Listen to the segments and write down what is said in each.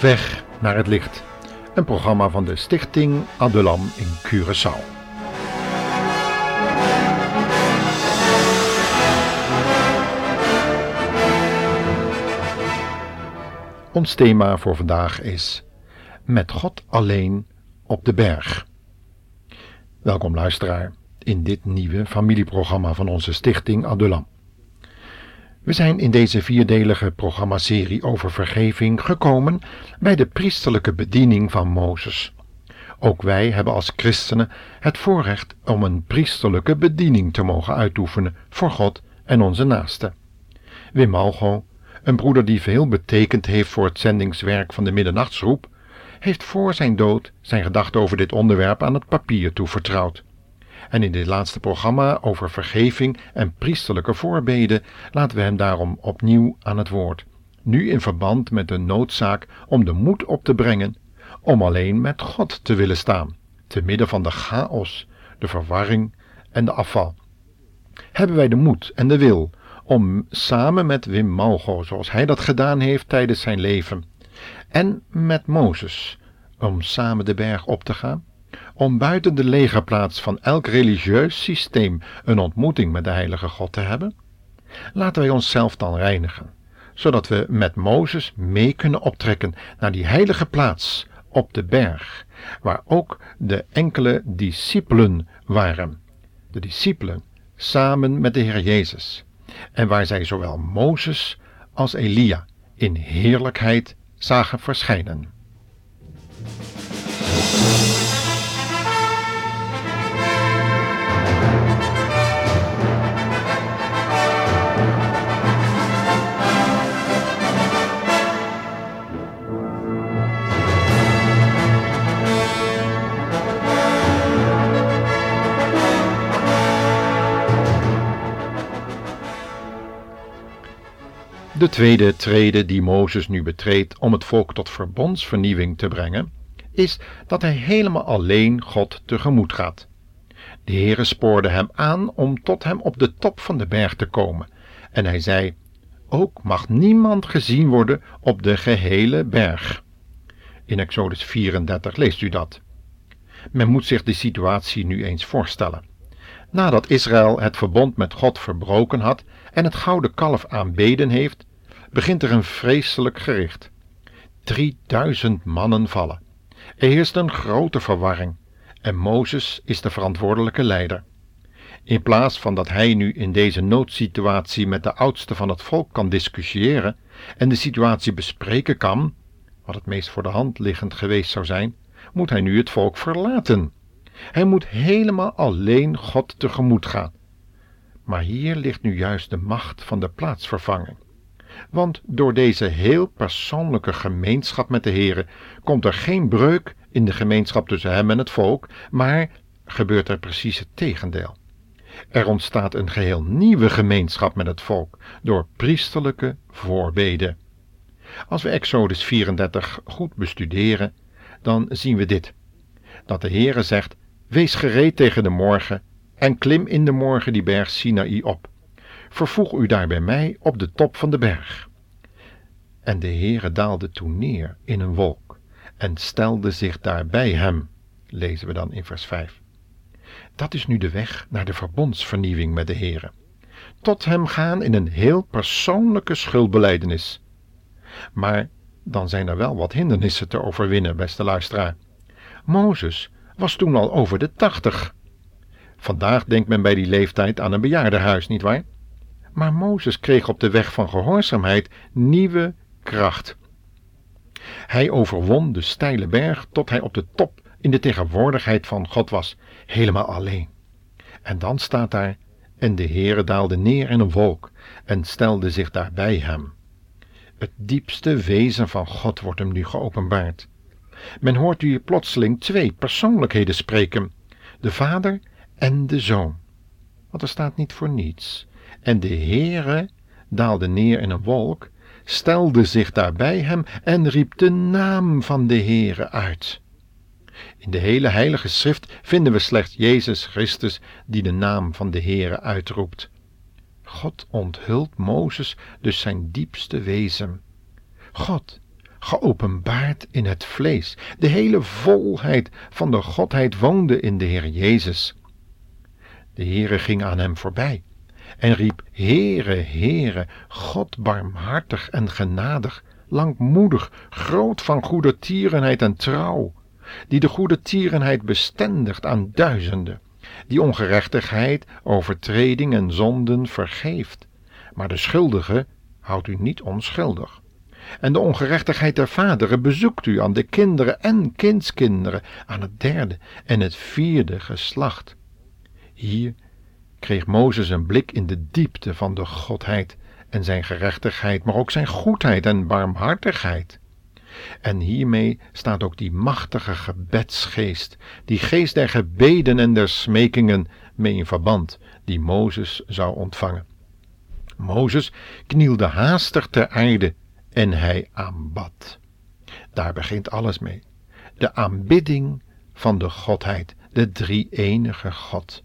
Weg naar het licht. Een programma van de Stichting Adulam in Curaçao. Ons thema voor vandaag is Met God alleen op de berg. Welkom luisteraar in dit nieuwe familieprogramma van onze stichting Adulam. We zijn in deze vierdelige programmaserie over vergeving gekomen bij de priesterlijke bediening van Mozes. Ook wij hebben als christenen het voorrecht om een priesterlijke bediening te mogen uitoefenen voor God en onze naasten. Wim Malgo, een broeder die veel betekend heeft voor het zendingswerk van de middernachtsroep, heeft voor zijn dood zijn gedachten over dit onderwerp aan het papier toevertrouwd. En in dit laatste programma over vergeving en priesterlijke voorbeden laten we hem daarom opnieuw aan het woord. Nu in verband met de noodzaak om de moed op te brengen om alleen met God te willen staan, te midden van de chaos, de verwarring en de afval. Hebben wij de moed en de wil om samen met Wim Malgo, zoals hij dat gedaan heeft tijdens zijn leven, en met Mozes, om samen de berg op te gaan? Om buiten de legerplaats van elk religieus systeem een ontmoeting met de heilige God te hebben? Laten wij onszelf dan reinigen, zodat we met Mozes mee kunnen optrekken naar die heilige plaats op de berg, waar ook de enkele discipelen waren. De discipelen samen met de Heer Jezus, en waar zij zowel Mozes als Elia in heerlijkheid zagen verschijnen. De tweede trede die Mozes nu betreedt om het volk tot verbondsvernieuwing te brengen, is dat hij helemaal alleen God tegemoet gaat. De Heere spoorde hem aan om tot hem op de top van de berg te komen, en hij zei: Ook mag niemand gezien worden op de gehele berg. In Exodus 34 leest u dat. Men moet zich de situatie nu eens voorstellen. Nadat Israël het verbond met God verbroken had en het gouden kalf aanbeden heeft, begint er een vreselijk gericht. 3000 mannen vallen. Er heerst een grote verwarring en Mozes is de verantwoordelijke leider. In plaats van dat hij nu in deze noodsituatie met de oudste van het volk kan discussiëren en de situatie bespreken kan, wat het meest voor de hand liggend geweest zou zijn, moet hij nu het volk verlaten. Hij moet helemaal alleen God tegemoet gaan. Maar hier ligt nu juist de macht van de plaatsvervanging. Want door deze heel persoonlijke gemeenschap met de Heere komt er geen breuk in de gemeenschap tussen hem en het volk, maar gebeurt er precies het tegendeel. Er ontstaat een geheel nieuwe gemeenschap met het volk door priesterlijke voorbeden. Als we Exodus 34 goed bestuderen, dan zien we dit: dat de Heere zegt: Wees gereed tegen de morgen en klim in de morgen die berg Sinaï op vervoeg u daar bij mij op de top van de berg. En de Heere daalde toen neer in een wolk en stelde zich daar bij hem, lezen we dan in vers 5. Dat is nu de weg naar de verbondsvernieuwing met de Heere. Tot hem gaan in een heel persoonlijke schuldbeleidenis. Maar dan zijn er wel wat hindernissen te overwinnen, beste luisteraar. Mozes was toen al over de tachtig. Vandaag denkt men bij die leeftijd aan een bejaardenhuis, nietwaar? Maar Mozes kreeg op de weg van gehoorzaamheid nieuwe kracht. Hij overwon de steile berg tot hij op de top in de tegenwoordigheid van God was, helemaal alleen. En dan staat daar, en de Heere daalde neer in een wolk en stelde zich daar bij hem. Het diepste wezen van God wordt hem nu geopenbaard. Men hoort hier plotseling twee persoonlijkheden spreken, de Vader en de Zoon. Want er staat niet voor niets en de Heere daalde neer in een wolk, stelde zich daar bij hem en riep de naam van de Heere uit. In de hele heilige schrift vinden we slechts Jezus Christus die de naam van de Heere uitroept. God onthult Mozes dus zijn diepste wezen. God, geopenbaard in het vlees. De hele volheid van de Godheid woonde in de Heer Jezus. De Heere ging aan hem voorbij en riep: Heere, Heere, God barmhartig en genadig, langmoedig, groot van goede tierenheid en trouw, die de goede tierenheid bestendigt aan duizenden, die ongerechtigheid, overtreding en zonden vergeeft, maar de schuldige houdt u niet onschuldig. En de ongerechtigheid der vaderen bezoekt u aan de kinderen en kindskinderen, aan het derde en het vierde geslacht. Hier kreeg Mozes een blik in de diepte van de Godheid en zijn gerechtigheid, maar ook zijn goedheid en barmhartigheid. En hiermee staat ook die machtige gebedsgeest, die geest der gebeden en der smekingen mee in verband, die Mozes zou ontvangen. Mozes knielde haastig ter aarde en hij aanbad. Daar begint alles mee. De aanbidding van de Godheid, de drie-enige God.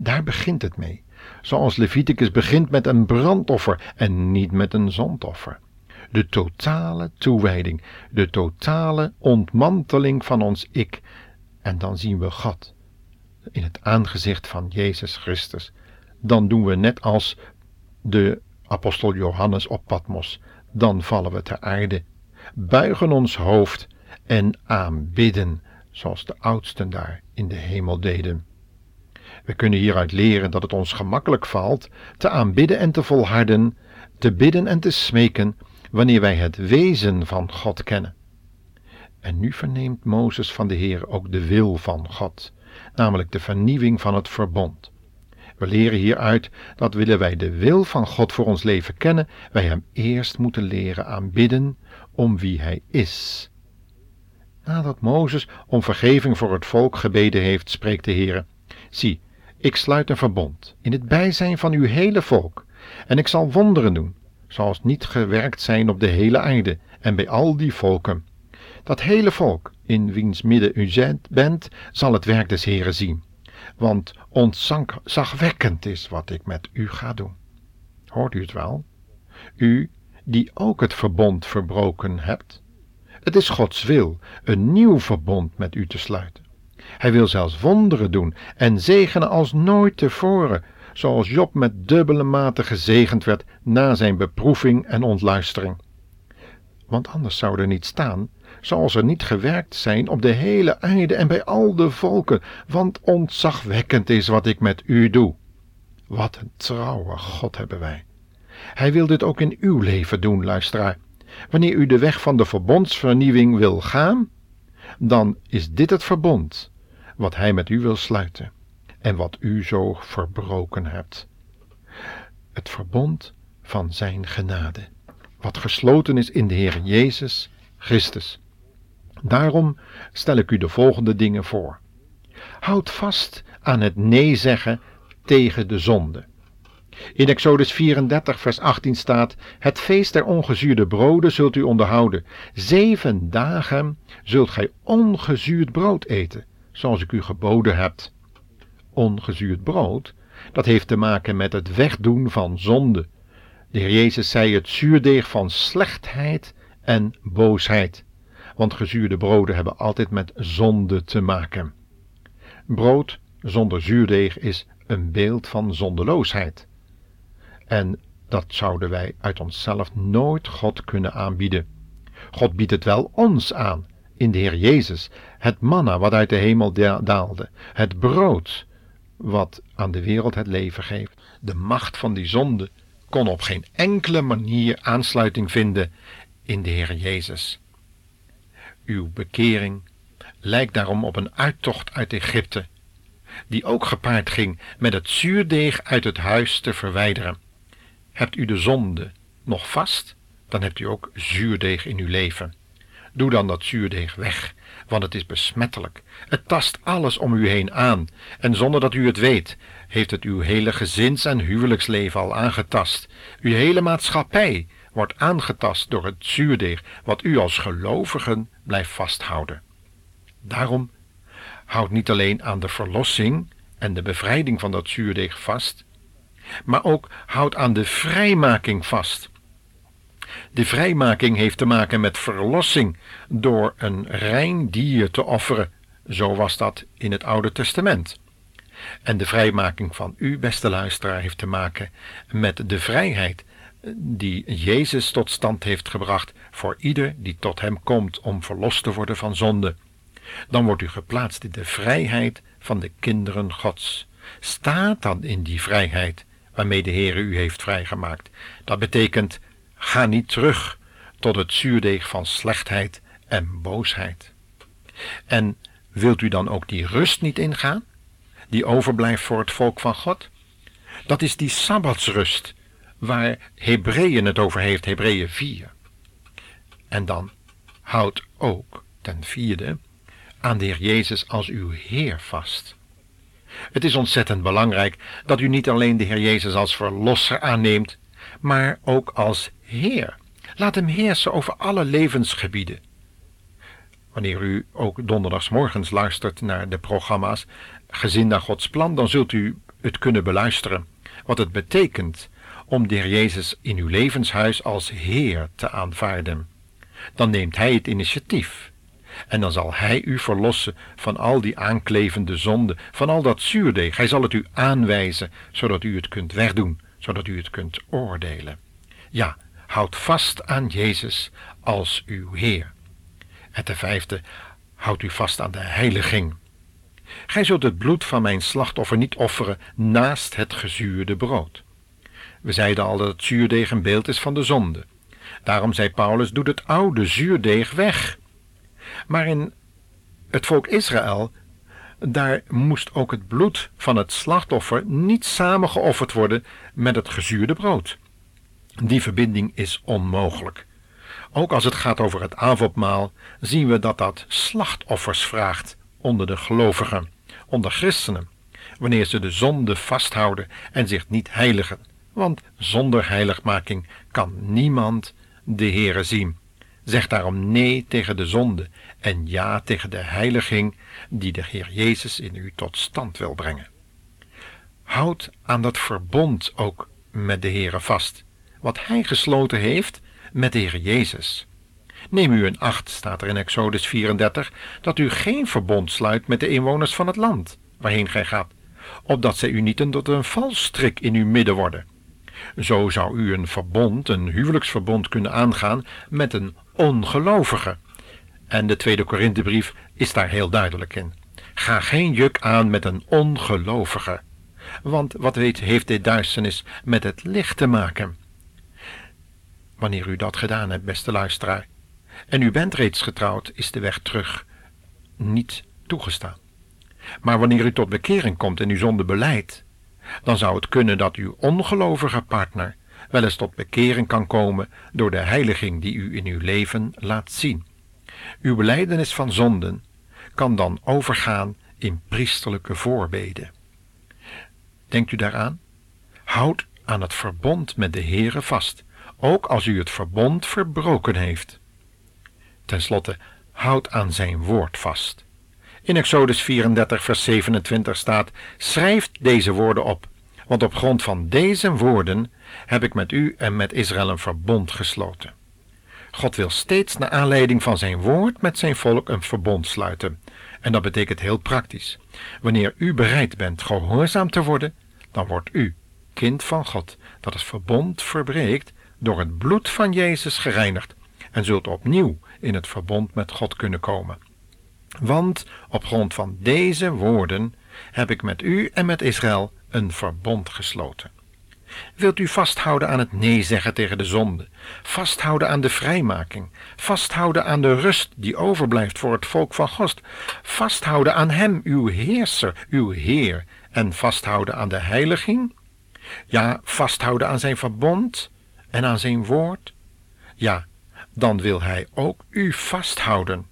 Daar begint het mee. Zoals Leviticus begint met een brandoffer en niet met een zondoffer. De totale toewijding, de totale ontmanteling van ons ik. En dan zien we God in het aangezicht van Jezus Christus. Dan doen we net als de apostel Johannes op Patmos. Dan vallen we ter aarde, buigen ons hoofd en aanbidden, zoals de oudsten daar in de hemel deden. We kunnen hieruit leren dat het ons gemakkelijk valt te aanbidden en te volharden, te bidden en te smeken, wanneer wij het wezen van God kennen. En nu verneemt Mozes van de Heer ook de wil van God, namelijk de vernieuwing van het verbond. We leren hieruit dat willen wij de wil van God voor ons leven kennen, wij Hem eerst moeten leren aanbidden om wie Hij is. Nadat Mozes om vergeving voor het volk gebeden heeft, spreekt de Heer: Zie, ik sluit een verbond in het bijzijn van uw hele volk, en ik zal wonderen doen, zoals niet gewerkt zijn op de hele aarde en bij al die volken. Dat hele volk, in wiens midden u bent, zal het werk des Heren zien, want ontzagwekkend is wat ik met u ga doen. Hoort u het wel? U, die ook het verbond verbroken hebt. Het is Gods wil een nieuw verbond met u te sluiten. Hij wil zelfs wonderen doen en zegenen als nooit tevoren, zoals Job met dubbele mate gezegend werd na zijn beproeving en ontluistering. Want anders zou er niet staan, zoals er niet gewerkt zijn op de hele aarde en bij al de volken, want ontzagwekkend is wat ik met u doe. Wat een trouwe God hebben wij. Hij wil dit ook in uw leven doen, luisteraar. Wanneer u de weg van de verbondsvernieuwing wil gaan, dan is dit het verbond wat Hij met u wil sluiten en wat u zo verbroken hebt. Het verbond van Zijn genade, wat gesloten is in de Heer Jezus Christus. Daarom stel ik u de volgende dingen voor. Houd vast aan het nee zeggen tegen de zonde. In Exodus 34, vers 18 staat: Het feest der ongezuurde broden zult u onderhouden. Zeven dagen zult gij ongezuurd brood eten zoals ik u geboden heb. Ongezuurd brood, dat heeft te maken met het wegdoen van zonde. De Heer Jezus zei het zuurdeeg van slechtheid en boosheid, want gezuurde broden hebben altijd met zonde te maken. Brood zonder zuurdeeg is een beeld van zondeloosheid. En dat zouden wij uit onszelf nooit God kunnen aanbieden. God biedt het wel ons aan in de Heer Jezus, het manna wat uit de hemel daalde, het brood wat aan de wereld het leven geeft. De macht van die zonde kon op geen enkele manier aansluiting vinden in de Heer Jezus. Uw bekering lijkt daarom op een uittocht uit Egypte, die ook gepaard ging met het zuurdeeg uit het huis te verwijderen. Hebt u de zonde nog vast, dan hebt u ook zuurdeeg in uw leven. Doe dan dat zuurdeeg weg, want het is besmettelijk. Het tast alles om u heen aan, en zonder dat u het weet, heeft het uw hele gezins- en huwelijksleven al aangetast. Uw hele maatschappij wordt aangetast door het zuurdeeg, wat u als gelovigen blijft vasthouden. Daarom houd niet alleen aan de verlossing en de bevrijding van dat zuurdeeg vast, maar ook houd aan de vrijmaking vast De vrijmaking heeft te maken met verlossing door een rein dier te offeren. Zo was dat in het Oude Testament. En de vrijmaking van u, beste luisteraar, heeft te maken met de vrijheid die Jezus tot stand heeft gebracht voor ieder die tot hem komt om verlost te worden van zonde. Dan wordt u geplaatst in de vrijheid van de kinderen Gods. Staat dan in die vrijheid waarmee de Heer u heeft vrijgemaakt. Dat betekent, ga niet terug tot het zuurdeeg van slechtheid en boosheid. En wilt u dan ook die rust niet ingaan, die overblijft voor het volk van God? Dat is die sabbatsrust waar Hebreeën het over heeft, Hebreeën 4. En dan houd ook ten vierde aan de Heer Jezus als uw Heer vast. Het is ontzettend belangrijk dat u niet alleen de Heer Jezus als verlosser aanneemt, maar ook als Heer. Laat hem heersen over alle levensgebieden. Wanneer u ook donderdagsmorgens luistert naar de programma's Gezin naar Gods plan, dan zult u het kunnen beluisteren. Wat het betekent om de Jezus in uw levenshuis als Heer te aanvaarden. Dan neemt Hij het initiatief. En dan zal Hij u verlossen van al die aanklevende zonden, van al dat zuurdeeg. Hij zal het u aanwijzen, zodat u het kunt wegdoen, zodat u het kunt oordelen. Ja, houd vast aan Jezus als uw Heer. En ten vijfde, houd u vast aan de heiliging. Gij zult het bloed van mijn slachtoffer niet offeren naast het gezuurde brood. We zeiden al dat het zuurdeeg een beeld is van de zonde. Daarom zei Paulus: doe het oude zuurdeeg weg. Maar in het volk Israël, daar moest ook het bloed van het slachtoffer niet samengeofferd worden met het gezuurde brood. Die verbinding is onmogelijk. Ook als het gaat over het avondmaal, zien we dat dat slachtoffers vraagt onder de gelovigen, onder christenen, wanneer ze de zonde vasthouden en zich niet heiligen want zonder heiligmaking kan niemand de Heere zien. Zeg daarom nee tegen de zonde en ja tegen de heiliging die de Heer Jezus in u tot stand wil brengen. Houd aan dat verbond ook met de Heere vast, wat Hij gesloten heeft met de Heer Jezus. Neem u een acht, staat er in Exodus 34, dat u geen verbond sluit met de inwoners van het land waarheen gij gaat, opdat zij u niet tot een valstrik in uw midden worden zo zou u een verbond, een huwelijksverbond kunnen aangaan met een ongelovige. En de tweede Korinthebrief is daar heel duidelijk in. Ga geen juk aan met een ongelovige. Want wat weet, heeft dit duisternis met het licht te maken? Wanneer u dat gedaan hebt, beste luisteraar, en u bent reeds getrouwd, is de weg terug niet toegestaan. Maar wanneer u tot bekering komt en uw zonde beleidt, dan zou het kunnen dat uw ongelovige partner wel eens tot bekering kan komen door de heiliging die u in uw leven laat zien. Uw beleidenis van zonden kan dan overgaan in priesterlijke voorbeden. Denkt u daaraan? Houd aan het verbond met de Heere vast, ook als u het verbond verbroken heeft. Ten slotte, houd aan zijn woord vast. In Exodus 34, vers 27 staat: Schrijf deze woorden op, want op grond van deze woorden heb ik met u en met Israël een verbond gesloten. God wil steeds naar aanleiding van zijn woord met zijn volk een verbond sluiten. En dat betekent heel praktisch. Wanneer u bereid bent gehoorzaam te worden, dan wordt u kind van God, dat het verbond verbreekt, door het bloed van Jezus gereinigd en zult opnieuw in het verbond met God kunnen komen. Want op grond van deze woorden heb ik met u en met Israël een verbond gesloten. Wilt u vasthouden aan het nee zeggen tegen de zonde, vasthouden aan de vrijmaking, vasthouden aan de rust die overblijft voor het volk van God, vasthouden aan Hem, uw Heerser, uw Heer, en vasthouden aan de heiliging? Ja, vasthouden aan Zijn verbond en aan Zijn woord? Ja, dan wil Hij ook u vasthouden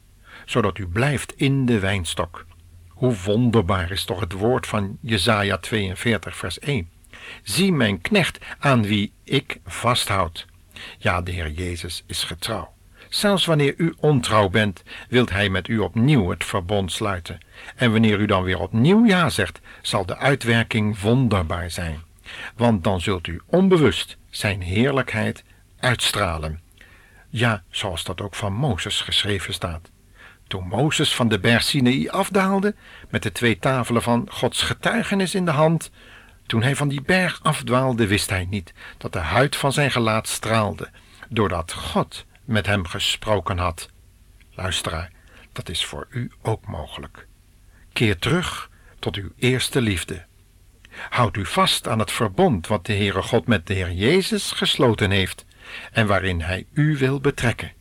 zodat u blijft in de wijnstok. Hoe wonderbaar is toch het woord van Jesaja 42 vers 1. Zie mijn knecht aan wie ik vasthoud. Ja, de Heer Jezus is getrouw. Zelfs wanneer u ontrouw bent, wilt Hij met u opnieuw het verbond sluiten. En wanneer u dan weer opnieuw ja zegt, zal de uitwerking wonderbaar zijn. Want dan zult u onbewust Zijn heerlijkheid uitstralen. Ja, zoals dat ook van Mozes geschreven staat. Toen Mozes van de berg Sinaï afdaalde, met de twee tafelen van Gods getuigenis in de hand, toen hij van die berg afdwaalde, wist hij niet dat de huid van zijn gelaat straalde, doordat God met hem gesproken had. Luisteraar, dat is voor u ook mogelijk. Keer terug tot uw eerste liefde. Houd u vast aan het verbond wat de Heere God met de Heer Jezus gesloten heeft en waarin Hij u wil betrekken.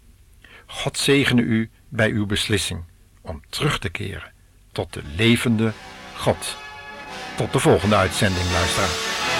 God zegene u bij uw beslissing om terug te keren tot de levende God. Tot de volgende uitzending, luisteraar.